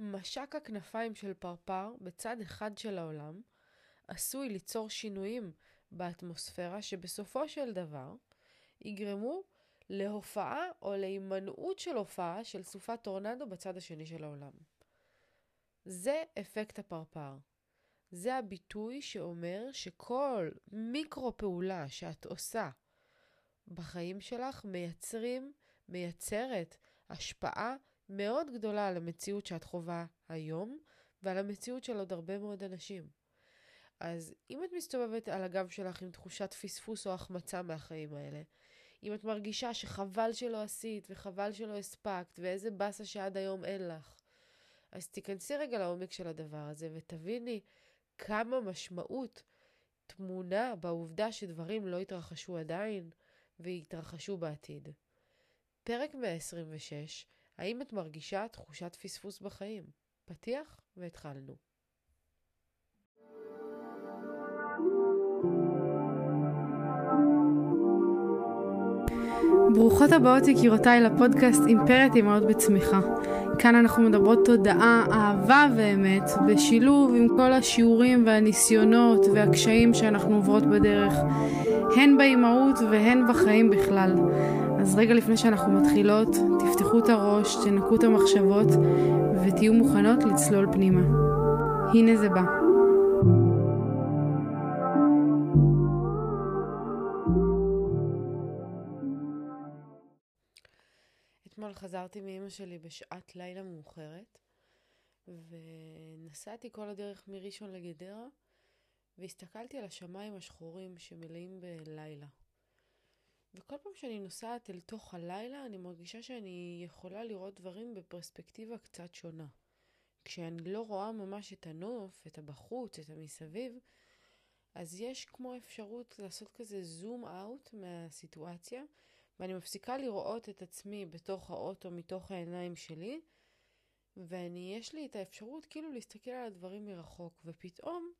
משק הכנפיים של פרפר בצד אחד של העולם עשוי ליצור שינויים באטמוספירה שבסופו של דבר יגרמו להופעה או להימנעות של הופעה של סופת טורנדו בצד השני של העולם. זה אפקט הפרפר. זה הביטוי שאומר שכל מיקרו פעולה שאת עושה בחיים שלך מייצרים, מייצרת השפעה מאוד גדולה על המציאות שאת חווה היום ועל המציאות של עוד הרבה מאוד אנשים. אז אם את מסתובבת על הגב שלך עם תחושת פספוס או החמצה מהחיים האלה, אם את מרגישה שחבל שלא עשית וחבל שלא הספקת ואיזה באסה שעד היום אין לך, אז תיכנסי רגע לעומק של הדבר הזה ותביני כמה משמעות טמונה בעובדה שדברים לא התרחשו עדיין ויתרחשו בעתיד. פרק 126, האם את מרגישה תחושת פספוס בחיים? פתיח והתחלנו. ברוכות הבאות יקירותיי לפודקאסט אימפרית אמהות בצמיחה. כאן אנחנו מדברות תודעה, אהבה ואמת, בשילוב עם כל השיעורים והניסיונות והקשיים שאנחנו עוברות בדרך, הן באימהות והן בחיים בכלל. אז רגע לפני שאנחנו מתחילות, תפתחו את הראש, תנקו את המחשבות ותהיו מוכנות לצלול פנימה. הנה זה בא. אתמול חזרתי מאימא שלי בשעת לילה מאוחרת, ונסעתי כל הדרך מראשון לגדרה, והסתכלתי על השמיים השחורים שמלאים בלילה. וכל פעם שאני נוסעת אל תוך הלילה, אני מרגישה שאני יכולה לראות דברים בפרספקטיבה קצת שונה. כשאני לא רואה ממש את הנוף, את הבחוץ, את המסביב, אז יש כמו אפשרות לעשות כזה זום אאוט מהסיטואציה, ואני מפסיקה לראות את עצמי בתוך האוטו מתוך העיניים שלי, ואני, יש לי את האפשרות כאילו להסתכל על הדברים מרחוק, ופתאום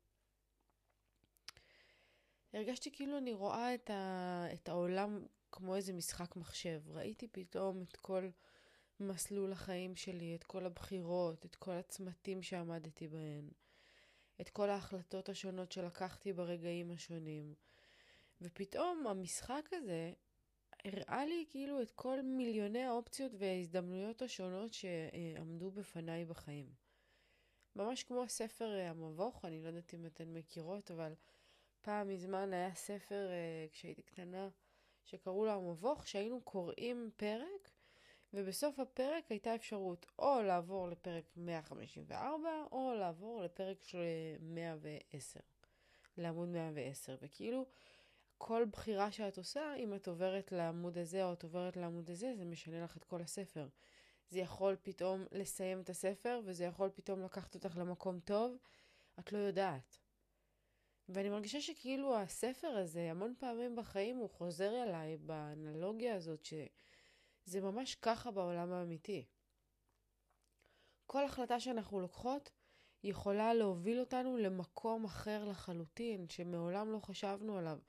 הרגשתי כאילו אני רואה את, ה, את העולם כמו איזה משחק מחשב. ראיתי פתאום את כל מסלול החיים שלי, את כל הבחירות, את כל הצמתים שעמדתי בהן, את כל ההחלטות השונות שלקחתי ברגעים השונים. ופתאום המשחק הזה הראה לי כאילו את כל מיליוני האופציות וההזדמנויות השונות שעמדו בפניי בחיים. ממש כמו ספר אה, המבוך, אני לא יודעת אם אתן מכירות, אבל פעם מזמן היה ספר, uh, כשהייתי קטנה, שקראו לו המבוך, שהיינו קוראים פרק, ובסוף הפרק הייתה אפשרות או לעבור לפרק 154, או לעבור לפרק 110, לעמוד 110. וכאילו, כל בחירה שאת עושה, אם את עוברת לעמוד הזה או את עוברת לעמוד הזה, זה משנה לך את כל הספר. זה יכול פתאום לסיים את הספר, וזה יכול פתאום לקחת אותך למקום טוב, את לא יודעת. ואני מרגישה שכאילו הספר הזה, המון פעמים בחיים הוא חוזר אליי באנלוגיה הזאת, שזה ממש ככה בעולם האמיתי. כל החלטה שאנחנו לוקחות יכולה להוביל אותנו למקום אחר לחלוטין, שמעולם לא חשבנו עליו.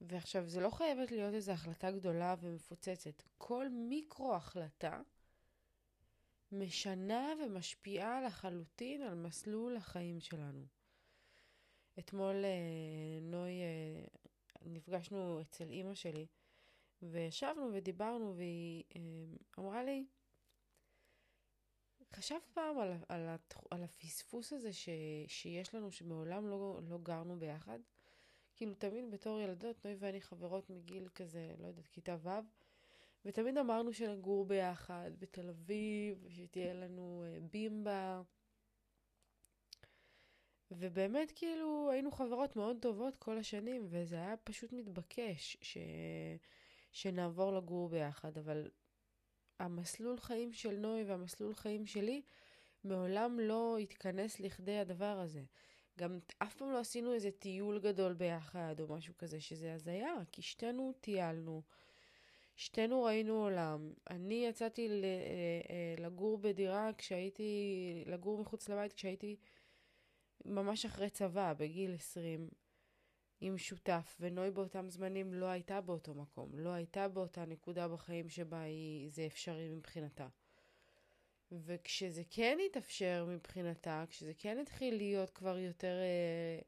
ועכשיו, זה לא חייבת להיות איזו החלטה גדולה ומפוצצת. כל מיקרו-החלטה משנה ומשפיעה לחלוטין על מסלול החיים שלנו. אתמול אה, נוי, אה, נפגשנו אצל אימא שלי, וישבנו ודיברנו, והיא אה, אמרה לי, חשבת פעם על, על, על הפספוס הזה ש, שיש לנו, שמעולם לא, לא גרנו ביחד? כאילו, תמיד בתור ילדות, נוי ואני חברות מגיל כזה, לא יודעת, כיתה ו', ותמיד אמרנו שנגור ביחד בתל אביב, שתהיה לנו בימבה. ובאמת כאילו היינו חברות מאוד טובות כל השנים, וזה היה פשוט מתבקש ש... שנעבור לגור ביחד, אבל המסלול חיים של נוי והמסלול חיים שלי מעולם לא התכנס לכדי הדבר הזה. גם אף פעם לא עשינו איזה טיול גדול ביחד או משהו כזה, שזה הזיה, כי שתינו טיילנו, שתינו ראינו עולם. אני יצאתי אה, אה, לגור בדירה כשהייתי, לגור מחוץ לבית כשהייתי ממש אחרי צבא, בגיל 20, עם שותף, ונוי באותם זמנים לא הייתה באותו מקום, לא הייתה באותה נקודה בחיים שבה היא, זה אפשרי מבחינתה. וכשזה כן התאפשר מבחינתה, כשזה כן התחיל להיות כבר יותר אה,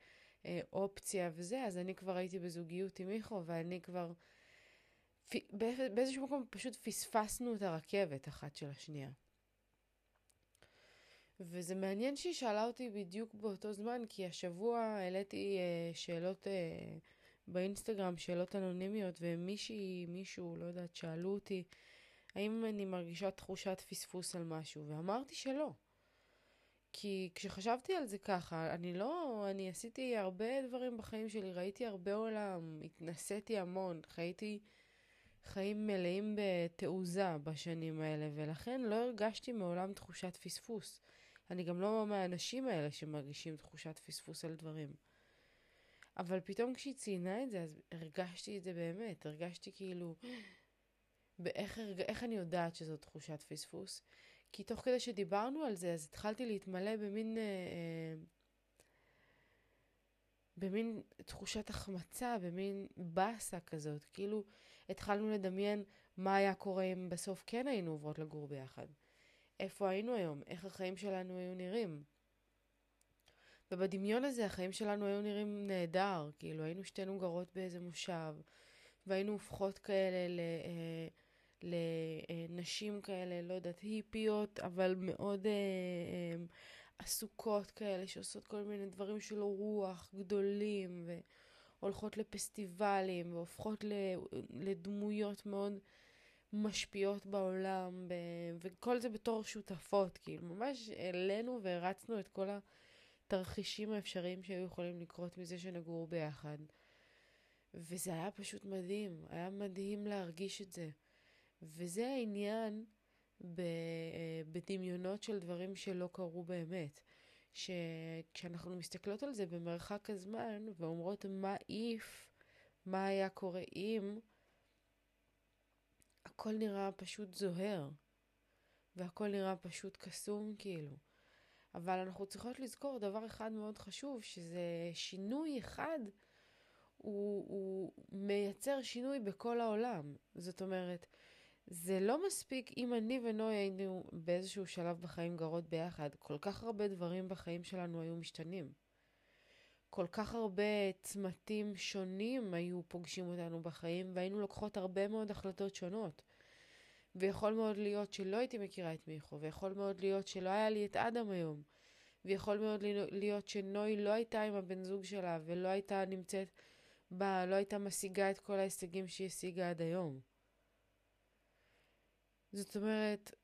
אה, אופציה וזה, אז אני כבר הייתי בזוגיות עם מיכו, ואני כבר... באיזשהו מקום פשוט פספסנו את הרכבת אחת של השנייה. וזה מעניין שהיא שאלה אותי בדיוק באותו זמן, כי השבוע העליתי אה, שאלות אה, באינסטגרם, שאלות אנונימיות, ומישהי, מישהו, לא יודעת, שאלו אותי, האם אני מרגישה תחושת פספוס על משהו? ואמרתי שלא. כי כשחשבתי על זה ככה, אני לא, אני עשיתי הרבה דברים בחיים שלי, ראיתי הרבה עולם, התנסיתי המון, חייתי חיים מלאים בתעוזה בשנים האלה, ולכן לא הרגשתי מעולם תחושת פספוס. אני גם לא מהאנשים האלה שמרגישים תחושת פספוס על דברים. אבל פתאום כשהיא ציינה את זה, אז הרגשתי את זה באמת. הרגשתי כאילו, באיך, איך אני יודעת שזו תחושת פספוס? כי תוך כדי שדיברנו על זה, אז התחלתי להתמלא במין... אה, אה, במין תחושת החמצה, במין באסה כזאת. כאילו, התחלנו לדמיין מה היה קורה אם בסוף כן היינו עוברות לגור ביחד. איפה היינו היום? איך החיים שלנו היו נראים? ובדמיון הזה החיים שלנו היו נראים נהדר, כאילו היינו שתינו גרות באיזה מושב, והיינו הופכות כאלה ל... אה, לנשים כאלה, לא יודעת, היפיות, אבל מאוד אה, אה, עסוקות כאלה, שעושות כל מיני דברים של רוח גדולים, והולכות לפסטיבלים, והופכות לדמויות מאוד משפיעות בעולם, ב... וכל זה בתור שותפות, כאילו, ממש העלינו והרצנו את כל התרחישים האפשריים שהיו יכולים לקרות מזה שנגור ביחד. וזה היה פשוט מדהים, היה מדהים להרגיש את זה. וזה העניין ב... בדמיונות של דברים שלא קרו באמת. שכשאנחנו מסתכלות על זה במרחק הזמן ואומרות מה איף, מה היה קורה אם, הכל נראה פשוט זוהר, והכל נראה פשוט קסום כאילו. אבל אנחנו צריכות לזכור דבר אחד מאוד חשוב, שזה שינוי אחד, הוא, הוא מייצר שינוי בכל העולם. זאת אומרת, זה לא מספיק אם אני ונוי היינו באיזשהו שלב בחיים גרות ביחד. כל כך הרבה דברים בחיים שלנו היו משתנים. כל כך הרבה צמתים שונים היו פוגשים אותנו בחיים, והיינו לוקחות הרבה מאוד החלטות שונות. ויכול מאוד להיות שלא הייתי מכירה את מיכו, ויכול מאוד להיות שלא היה לי את אדם היום, ויכול מאוד להיות שנוי לא הייתה עם הבן זוג שלה, ולא הייתה נמצאת בה, לא הייתה משיגה את כל ההישגים שהיא השיגה עד היום. זאת אומרת,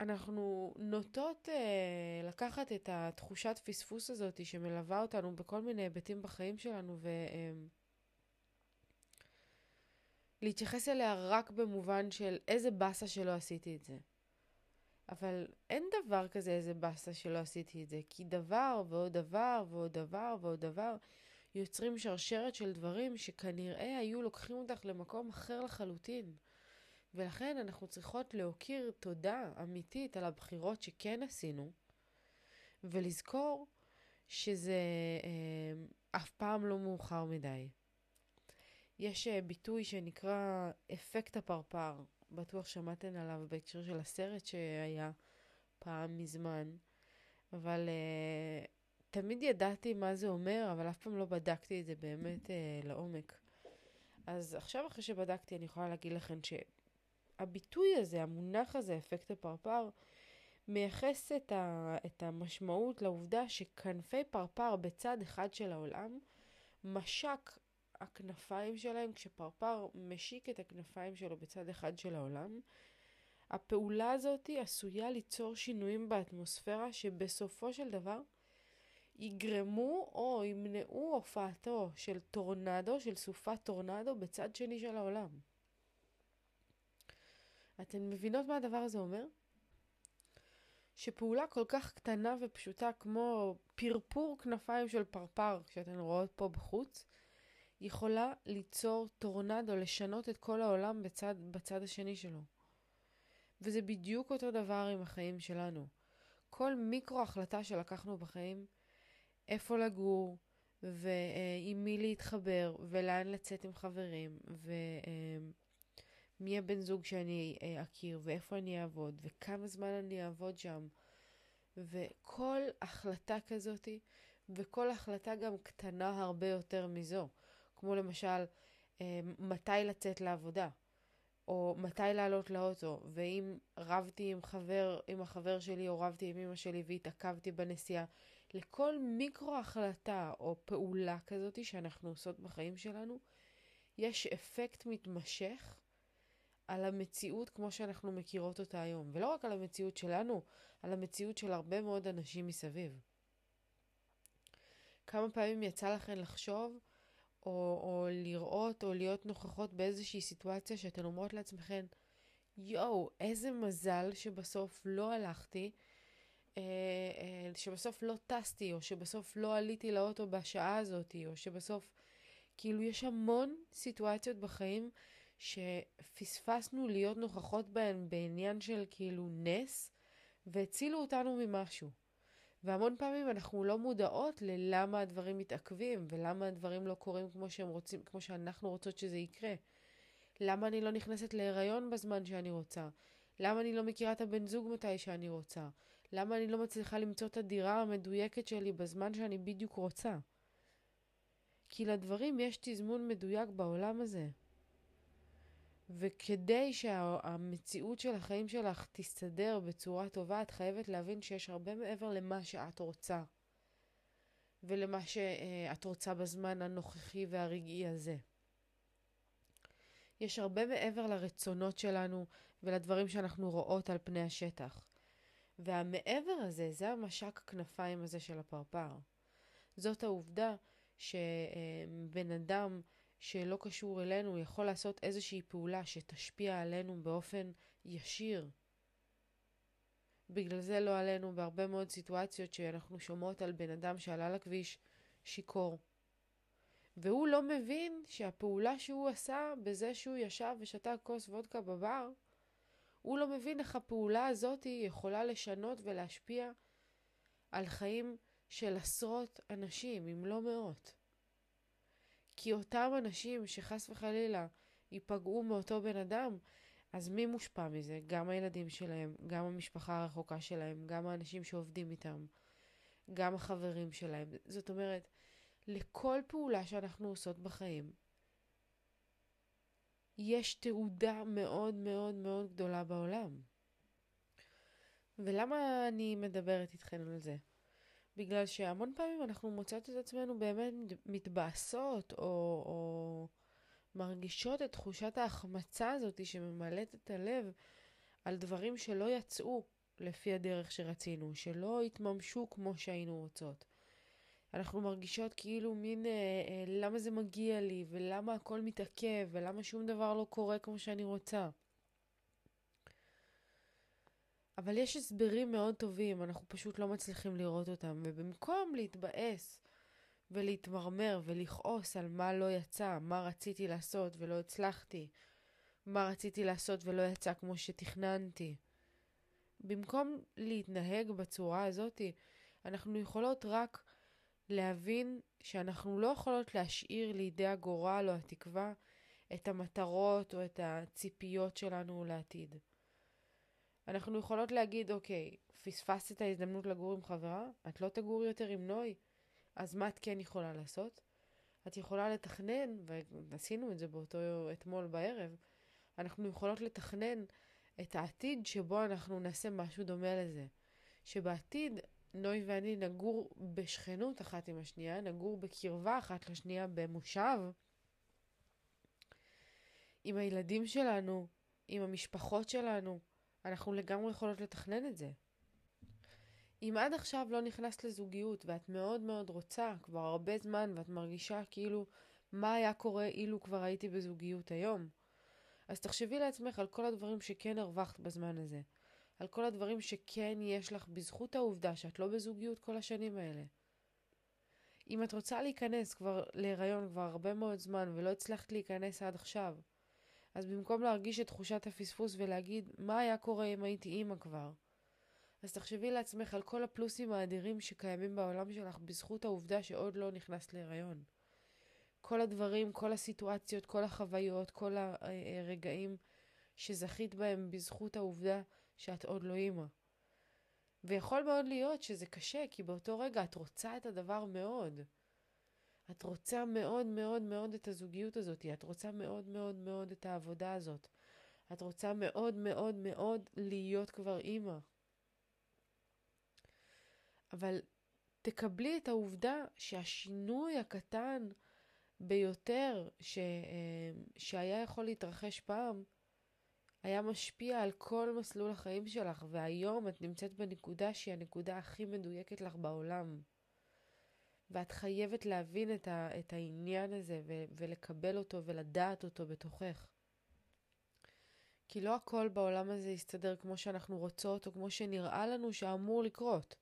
אנחנו נוטות אה, לקחת את התחושת פספוס הזאת שמלווה אותנו בכל מיני היבטים בחיים שלנו ו... אה, להתייחס אליה רק במובן של איזה באסה שלא עשיתי את זה. אבל אין דבר כזה איזה באסה שלא עשיתי את זה, כי דבר ועוד דבר ועוד דבר ועוד דבר יוצרים שרשרת של דברים שכנראה היו לוקחים אותך למקום אחר לחלוטין. ולכן אנחנו צריכות להוקיר תודה אמיתית על הבחירות שכן עשינו, ולזכור שזה אה, אף פעם לא מאוחר מדי. יש אה, ביטוי שנקרא אפקט הפרפר, בטוח שמעתם עליו בהקשר של הסרט שהיה פעם מזמן, אבל uh, תמיד ידעתי מה זה אומר, אבל אף פעם לא בדקתי את זה באמת uh, לעומק. אז עכשיו אחרי שבדקתי אני יכולה להגיד לכם שהביטוי הזה, המונח הזה, אפקט הפרפר, מייחס את, ה, את המשמעות לעובדה שכנפי פרפר בצד אחד של העולם משק הכנפיים שלהם, כשפרפר משיק את הכנפיים שלו בצד אחד של העולם, הפעולה הזאת עשויה ליצור שינויים באטמוספירה שבסופו של דבר יגרמו או ימנעו הופעתו של טורנדו, של סופת טורנדו בצד שני של העולם. אתן מבינות מה הדבר הזה אומר? שפעולה כל כך קטנה ופשוטה כמו פרפור כנפיים של פרפר, שאתן רואות פה בחוץ, יכולה ליצור טורנדו, לשנות את כל העולם בצד, בצד השני שלו. וזה בדיוק אותו דבר עם החיים שלנו. כל מיקרו החלטה שלקחנו בחיים, איפה לגור, ועם מי להתחבר, ולאן לצאת עם חברים, ו... מי הבן זוג שאני אה, אכיר, ואיפה אני אעבוד, וכמה זמן אני אעבוד שם. וכל החלטה כזאתי, וכל החלטה גם קטנה הרבה יותר מזו, כמו למשל, אה, מתי לצאת לעבודה, או מתי לעלות לאוטו, ואם רבתי עם חבר, עם החבר שלי, או רבתי עם אמא שלי והתעכבתי בנסיעה, לכל מיקרו החלטה או פעולה כזאת שאנחנו עושות בחיים שלנו, יש אפקט מתמשך על המציאות כמו שאנחנו מכירות אותה היום. ולא רק על המציאות שלנו, על המציאות של הרבה מאוד אנשים מסביב. כמה פעמים יצא לכן לחשוב, או, או לראות, או להיות נוכחות באיזושהי סיטואציה שאתן אומרות לעצמכן, יואו, איזה מזל שבסוף לא הלכתי, אה, אה, שבסוף לא טסתי, או שבסוף לא עליתי לאוטו בשעה הזאת, או שבסוף, כאילו, יש המון סיטואציות בחיים שפספסנו להיות נוכחות בהן בעניין של כאילו נס, והצילו אותנו ממשהו. והמון פעמים אנחנו לא מודעות ללמה הדברים מתעכבים, ולמה הדברים לא קורים כמו שהם רוצים, כמו שאנחנו רוצות שזה יקרה. למה אני לא נכנסת להיריון בזמן שאני רוצה? למה אני לא מכירה את הבן זוג מתי שאני רוצה? למה אני לא מצליחה למצוא את הדירה המדויקת שלי בזמן שאני בדיוק רוצה? כי לדברים יש תזמון מדויק בעולם הזה. וכדי שהמציאות של החיים שלך תסתדר בצורה טובה, את חייבת להבין שיש הרבה מעבר למה שאת רוצה, ולמה שאת רוצה בזמן הנוכחי והרגעי הזה. יש הרבה מעבר לרצונות שלנו ולדברים שאנחנו רואות על פני השטח. והמעבר הזה, זה המשק הכנפיים הזה של הפרפר. זאת העובדה שבן אדם שלא קשור אלינו יכול לעשות איזושהי פעולה שתשפיע עלינו באופן ישיר. בגלל זה לא עלינו בהרבה מאוד סיטואציות שאנחנו שומעות על בן אדם שעלה לכביש שיכור. והוא לא מבין שהפעולה שהוא עשה בזה שהוא ישב ושתה כוס וודקה בבר, הוא לא מבין איך הפעולה הזאת יכולה לשנות ולהשפיע על חיים של עשרות אנשים, אם לא מאות. כי אותם אנשים שחס וחלילה ייפגעו מאותו בן אדם, אז מי מושפע מזה? גם הילדים שלהם, גם המשפחה הרחוקה שלהם, גם האנשים שעובדים איתם, גם החברים שלהם. זאת אומרת, לכל פעולה שאנחנו עושות בחיים, יש תעודה מאוד מאוד מאוד גדולה בעולם. ולמה אני מדברת איתכן על זה? בגלל שהמון פעמים אנחנו מוצאות את עצמנו באמת מתבאסות או, או מרגישות את תחושת ההחמצה הזאת שממלאת את הלב על דברים שלא יצאו לפי הדרך שרצינו, שלא התממשו כמו שהיינו רוצות. אנחנו מרגישות כאילו מין אה, אה, למה זה מגיע לי ולמה הכל מתעכב ולמה שום דבר לא קורה כמו שאני רוצה. אבל יש הסברים מאוד טובים, אנחנו פשוט לא מצליחים לראות אותם, ובמקום להתבאס ולהתמרמר ולכעוס על מה לא יצא, מה רציתי לעשות ולא הצלחתי, מה רציתי לעשות ולא יצא כמו שתכננתי, במקום להתנהג בצורה הזאת, אנחנו יכולות רק להבין שאנחנו לא יכולות להשאיר לידי הגורל או התקווה את המטרות או את הציפיות שלנו לעתיד. אנחנו יכולות להגיד, אוקיי, פספסת את ההזדמנות לגור עם חברה, את לא תגורי יותר עם נוי, אז מה את כן יכולה לעשות? את יכולה לתכנן, ועשינו את זה באותו אתמול בערב, אנחנו יכולות לתכנן את העתיד שבו אנחנו נעשה משהו דומה לזה. שבעתיד נוי ואני נגור בשכנות אחת עם השנייה, נגור בקרבה אחת לשנייה במושב, עם הילדים שלנו, עם המשפחות שלנו, אנחנו לגמרי יכולות לתכנן את זה. אם עד עכשיו לא נכנסת לזוגיות ואת מאוד מאוד רוצה כבר הרבה זמן ואת מרגישה כאילו מה היה קורה אילו כבר הייתי בזוגיות היום, אז תחשבי לעצמך על כל הדברים שכן הרווחת בזמן הזה. על כל הדברים שכן יש לך בזכות העובדה שאת לא בזוגיות כל השנים האלה. אם את רוצה להיכנס כבר להיריון כבר הרבה מאוד זמן ולא הצלחת להיכנס עד עכשיו, אז במקום להרגיש את תחושת הפספוס ולהגיד מה היה קורה אם הייתי אימא כבר, אז תחשבי לעצמך על כל הפלוסים האדירים שקיימים בעולם שלך בזכות העובדה שעוד לא נכנסת להיריון. כל הדברים, כל הסיטואציות, כל החוויות, כל הרגעים שזכית בהם בזכות העובדה שאת עוד לא אימא. ויכול מאוד להיות שזה קשה, כי באותו רגע את רוצה את הדבר מאוד. את רוצה מאוד מאוד מאוד את הזוגיות הזאת, את רוצה מאוד מאוד מאוד את העבודה הזאת. את רוצה מאוד מאוד מאוד להיות כבר אימא. אבל תקבלי את העובדה שהשינוי הקטן ביותר ש, אה, שהיה יכול להתרחש פעם, היה משפיע על כל מסלול החיים שלך, והיום את נמצאת בנקודה שהיא הנקודה הכי מדויקת לך בעולם. ואת חייבת להבין את, ה, את העניין הזה ו, ולקבל אותו ולדעת אותו בתוכך. כי לא הכל בעולם הזה יסתדר כמו שאנחנו רוצות או כמו שנראה לנו שאמור לקרות.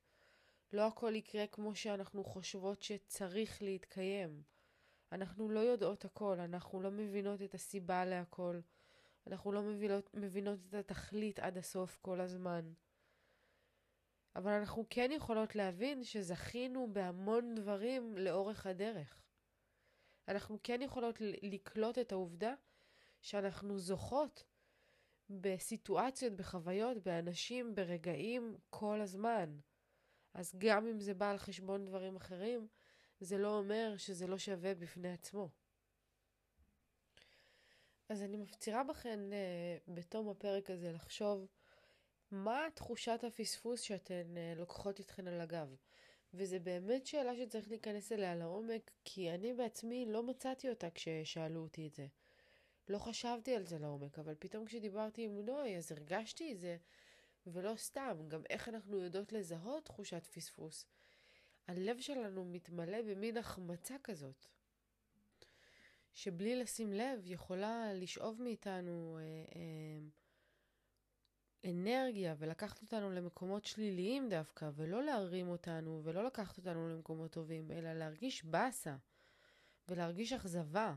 לא הכל יקרה כמו שאנחנו חושבות שצריך להתקיים. אנחנו לא יודעות הכל, אנחנו לא מבינות את הסיבה להכל. אנחנו לא מבינות, מבינות את התכלית עד הסוף כל הזמן. אבל אנחנו כן יכולות להבין שזכינו בהמון דברים לאורך הדרך. אנחנו כן יכולות לקלוט את העובדה שאנחנו זוכות בסיטואציות, בחוויות, באנשים, ברגעים כל הזמן. אז גם אם זה בא על חשבון דברים אחרים, זה לא אומר שזה לא שווה בפני עצמו. אז אני מפצירה בכן uh, בתום הפרק הזה לחשוב מה תחושת הפספוס שאתן uh, לוקחות איתכן על הגב. וזו באמת שאלה שצריך להיכנס אליה לעומק, כי אני בעצמי לא מצאתי אותה כששאלו אותי את זה. לא חשבתי על זה לעומק, אבל פתאום כשדיברתי עם נוי, אז הרגשתי את זה, ולא סתם, גם איך אנחנו יודעות לזהות תחושת פספוס. הלב שלנו מתמלא במין החמצה כזאת. שבלי לשים לב יכולה לשאוב מאיתנו אה, אה, אנרגיה ולקחת אותנו למקומות שליליים דווקא, ולא להרים אותנו ולא לקחת אותנו למקומות טובים, אלא להרגיש באסה ולהרגיש אכזבה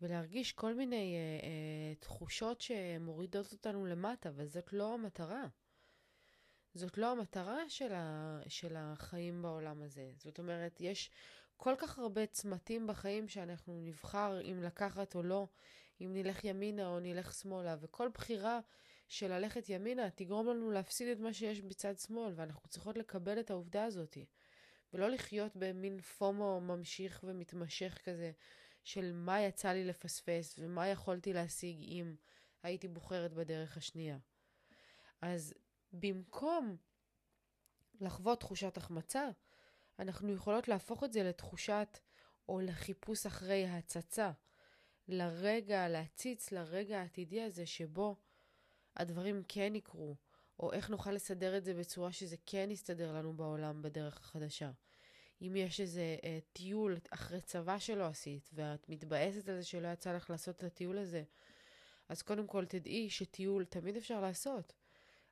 ולהרגיש כל מיני אה, אה, תחושות שמורידות אותנו למטה, וזאת לא המטרה. זאת לא המטרה של, ה, של החיים בעולם הזה. זאת אומרת, יש כל כך הרבה צמתים בחיים שאנחנו נבחר אם לקחת או לא, אם נלך ימינה או נלך שמאלה, וכל בחירה של ללכת ימינה תגרום לנו להפסיד את מה שיש בצד שמאל, ואנחנו צריכות לקבל את העובדה הזאת, ולא לחיות במין פומו ממשיך ומתמשך כזה, של מה יצא לי לפספס ומה יכולתי להשיג אם הייתי בוחרת בדרך השנייה. אז במקום לחוות תחושת החמצה, אנחנו יכולות להפוך את זה לתחושת או לחיפוש אחרי הצצה, לרגע, להציץ לרגע העתידי הזה שבו הדברים כן יקרו, או איך נוכל לסדר את זה בצורה שזה כן יסתדר לנו בעולם בדרך החדשה. אם יש איזה אה, טיול אחרי צבא שלא עשית, ואת מתבאסת על זה שלא יצא לך לעשות את הטיול הזה, אז קודם כל תדעי שטיול תמיד אפשר לעשות.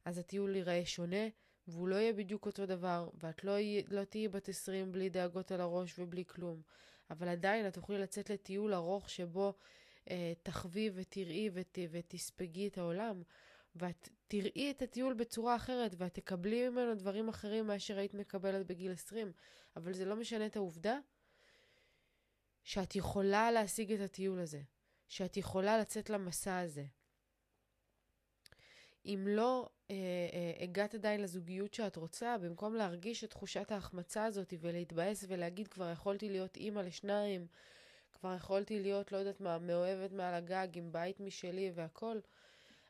אז הטיול ייראה שונה, והוא לא יהיה בדיוק אותו דבר, ואת לא, לא תהיי בת 20 בלי דאגות על הראש ובלי כלום. אבל עדיין את תוכלי לצאת לטיול ארוך שבו אה, תחווי ותראי ות, ותספגי את העולם, ואת תראי את הטיול בצורה אחרת, ואת תקבלי ממנו דברים אחרים מאשר היית מקבלת בגיל 20. אבל זה לא משנה את העובדה שאת יכולה להשיג את הטיול הזה, שאת יכולה לצאת למסע הזה. אם לא אה, אה, הגעת עדיין לזוגיות שאת רוצה, במקום להרגיש את תחושת ההחמצה הזאת ולהתבאס ולהגיד כבר יכולתי להיות אימא לשניים, כבר יכולתי להיות, לא יודעת מה, מאוהבת מעל הגג עם בית משלי והכל,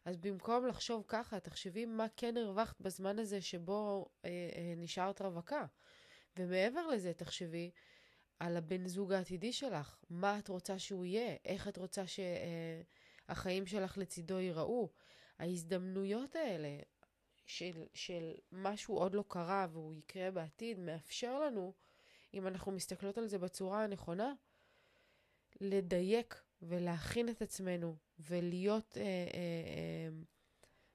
אז במקום לחשוב ככה, תחשבי מה כן הרווחת בזמן הזה שבו אה, אה, נשארת רווקה. ומעבר לזה, תחשבי על הבן זוג העתידי שלך, מה את רוצה שהוא יהיה, איך את רוצה שהחיים אה, שלך לצידו ייראו. ההזדמנויות האלה של, של משהו עוד לא קרה והוא יקרה בעתיד, מאפשר לנו, אם אנחנו מסתכלות על זה בצורה הנכונה, לדייק ולהכין את עצמנו ולהיות אה, אה, אה,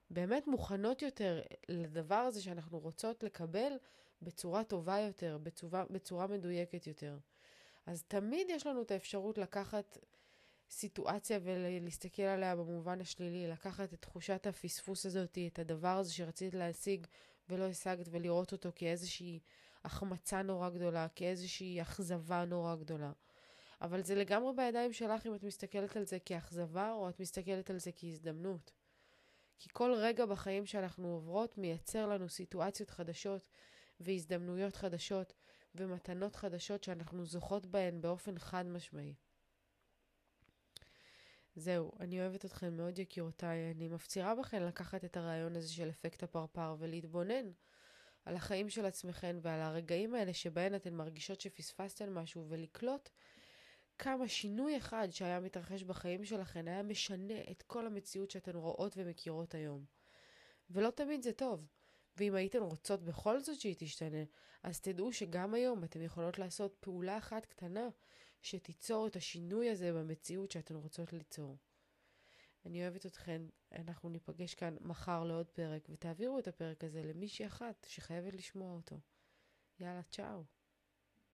באמת מוכנות יותר לדבר הזה שאנחנו רוצות לקבל בצורה טובה יותר, בצורה, בצורה מדויקת יותר. אז תמיד יש לנו את האפשרות לקחת סיטואציה ולהסתכל עליה במובן השלילי, לקחת את תחושת הפספוס הזאת, את הדבר הזה שרצית להשיג ולא השגת, ולראות אותו כאיזושהי החמצה נורא גדולה, כאיזושהי אכזבה נורא גדולה. אבל זה לגמרי בידיים שלך אם את מסתכלת על זה כאכזבה או את מסתכלת על זה כהזדמנות. כי כל רגע בחיים שאנחנו עוברות מייצר לנו סיטואציות חדשות והזדמנויות חדשות ומתנות חדשות שאנחנו זוכות בהן באופן חד משמעי. זהו, אני אוהבת אתכן מאוד יקירותיי. אני מפצירה בכן לקחת את הרעיון הזה של אפקט הפרפר ולהתבונן על החיים של עצמכן ועל הרגעים האלה שבהן אתן מרגישות שפספסתן משהו ולקלוט כמה שינוי אחד שהיה מתרחש בחיים שלכן היה משנה את כל המציאות שאתן רואות ומכירות היום. ולא תמיד זה טוב. ואם הייתן רוצות בכל זאת שהיא תשתנה, אז תדעו שגם היום אתן יכולות לעשות פעולה אחת קטנה שתיצור את השינוי הזה במציאות שאתן רוצות ליצור. אני אוהבת אתכן, אנחנו ניפגש כאן מחר לעוד פרק, ותעבירו את הפרק הזה למישהי אחת שחייבת לשמוע אותו. יאללה, צ'או.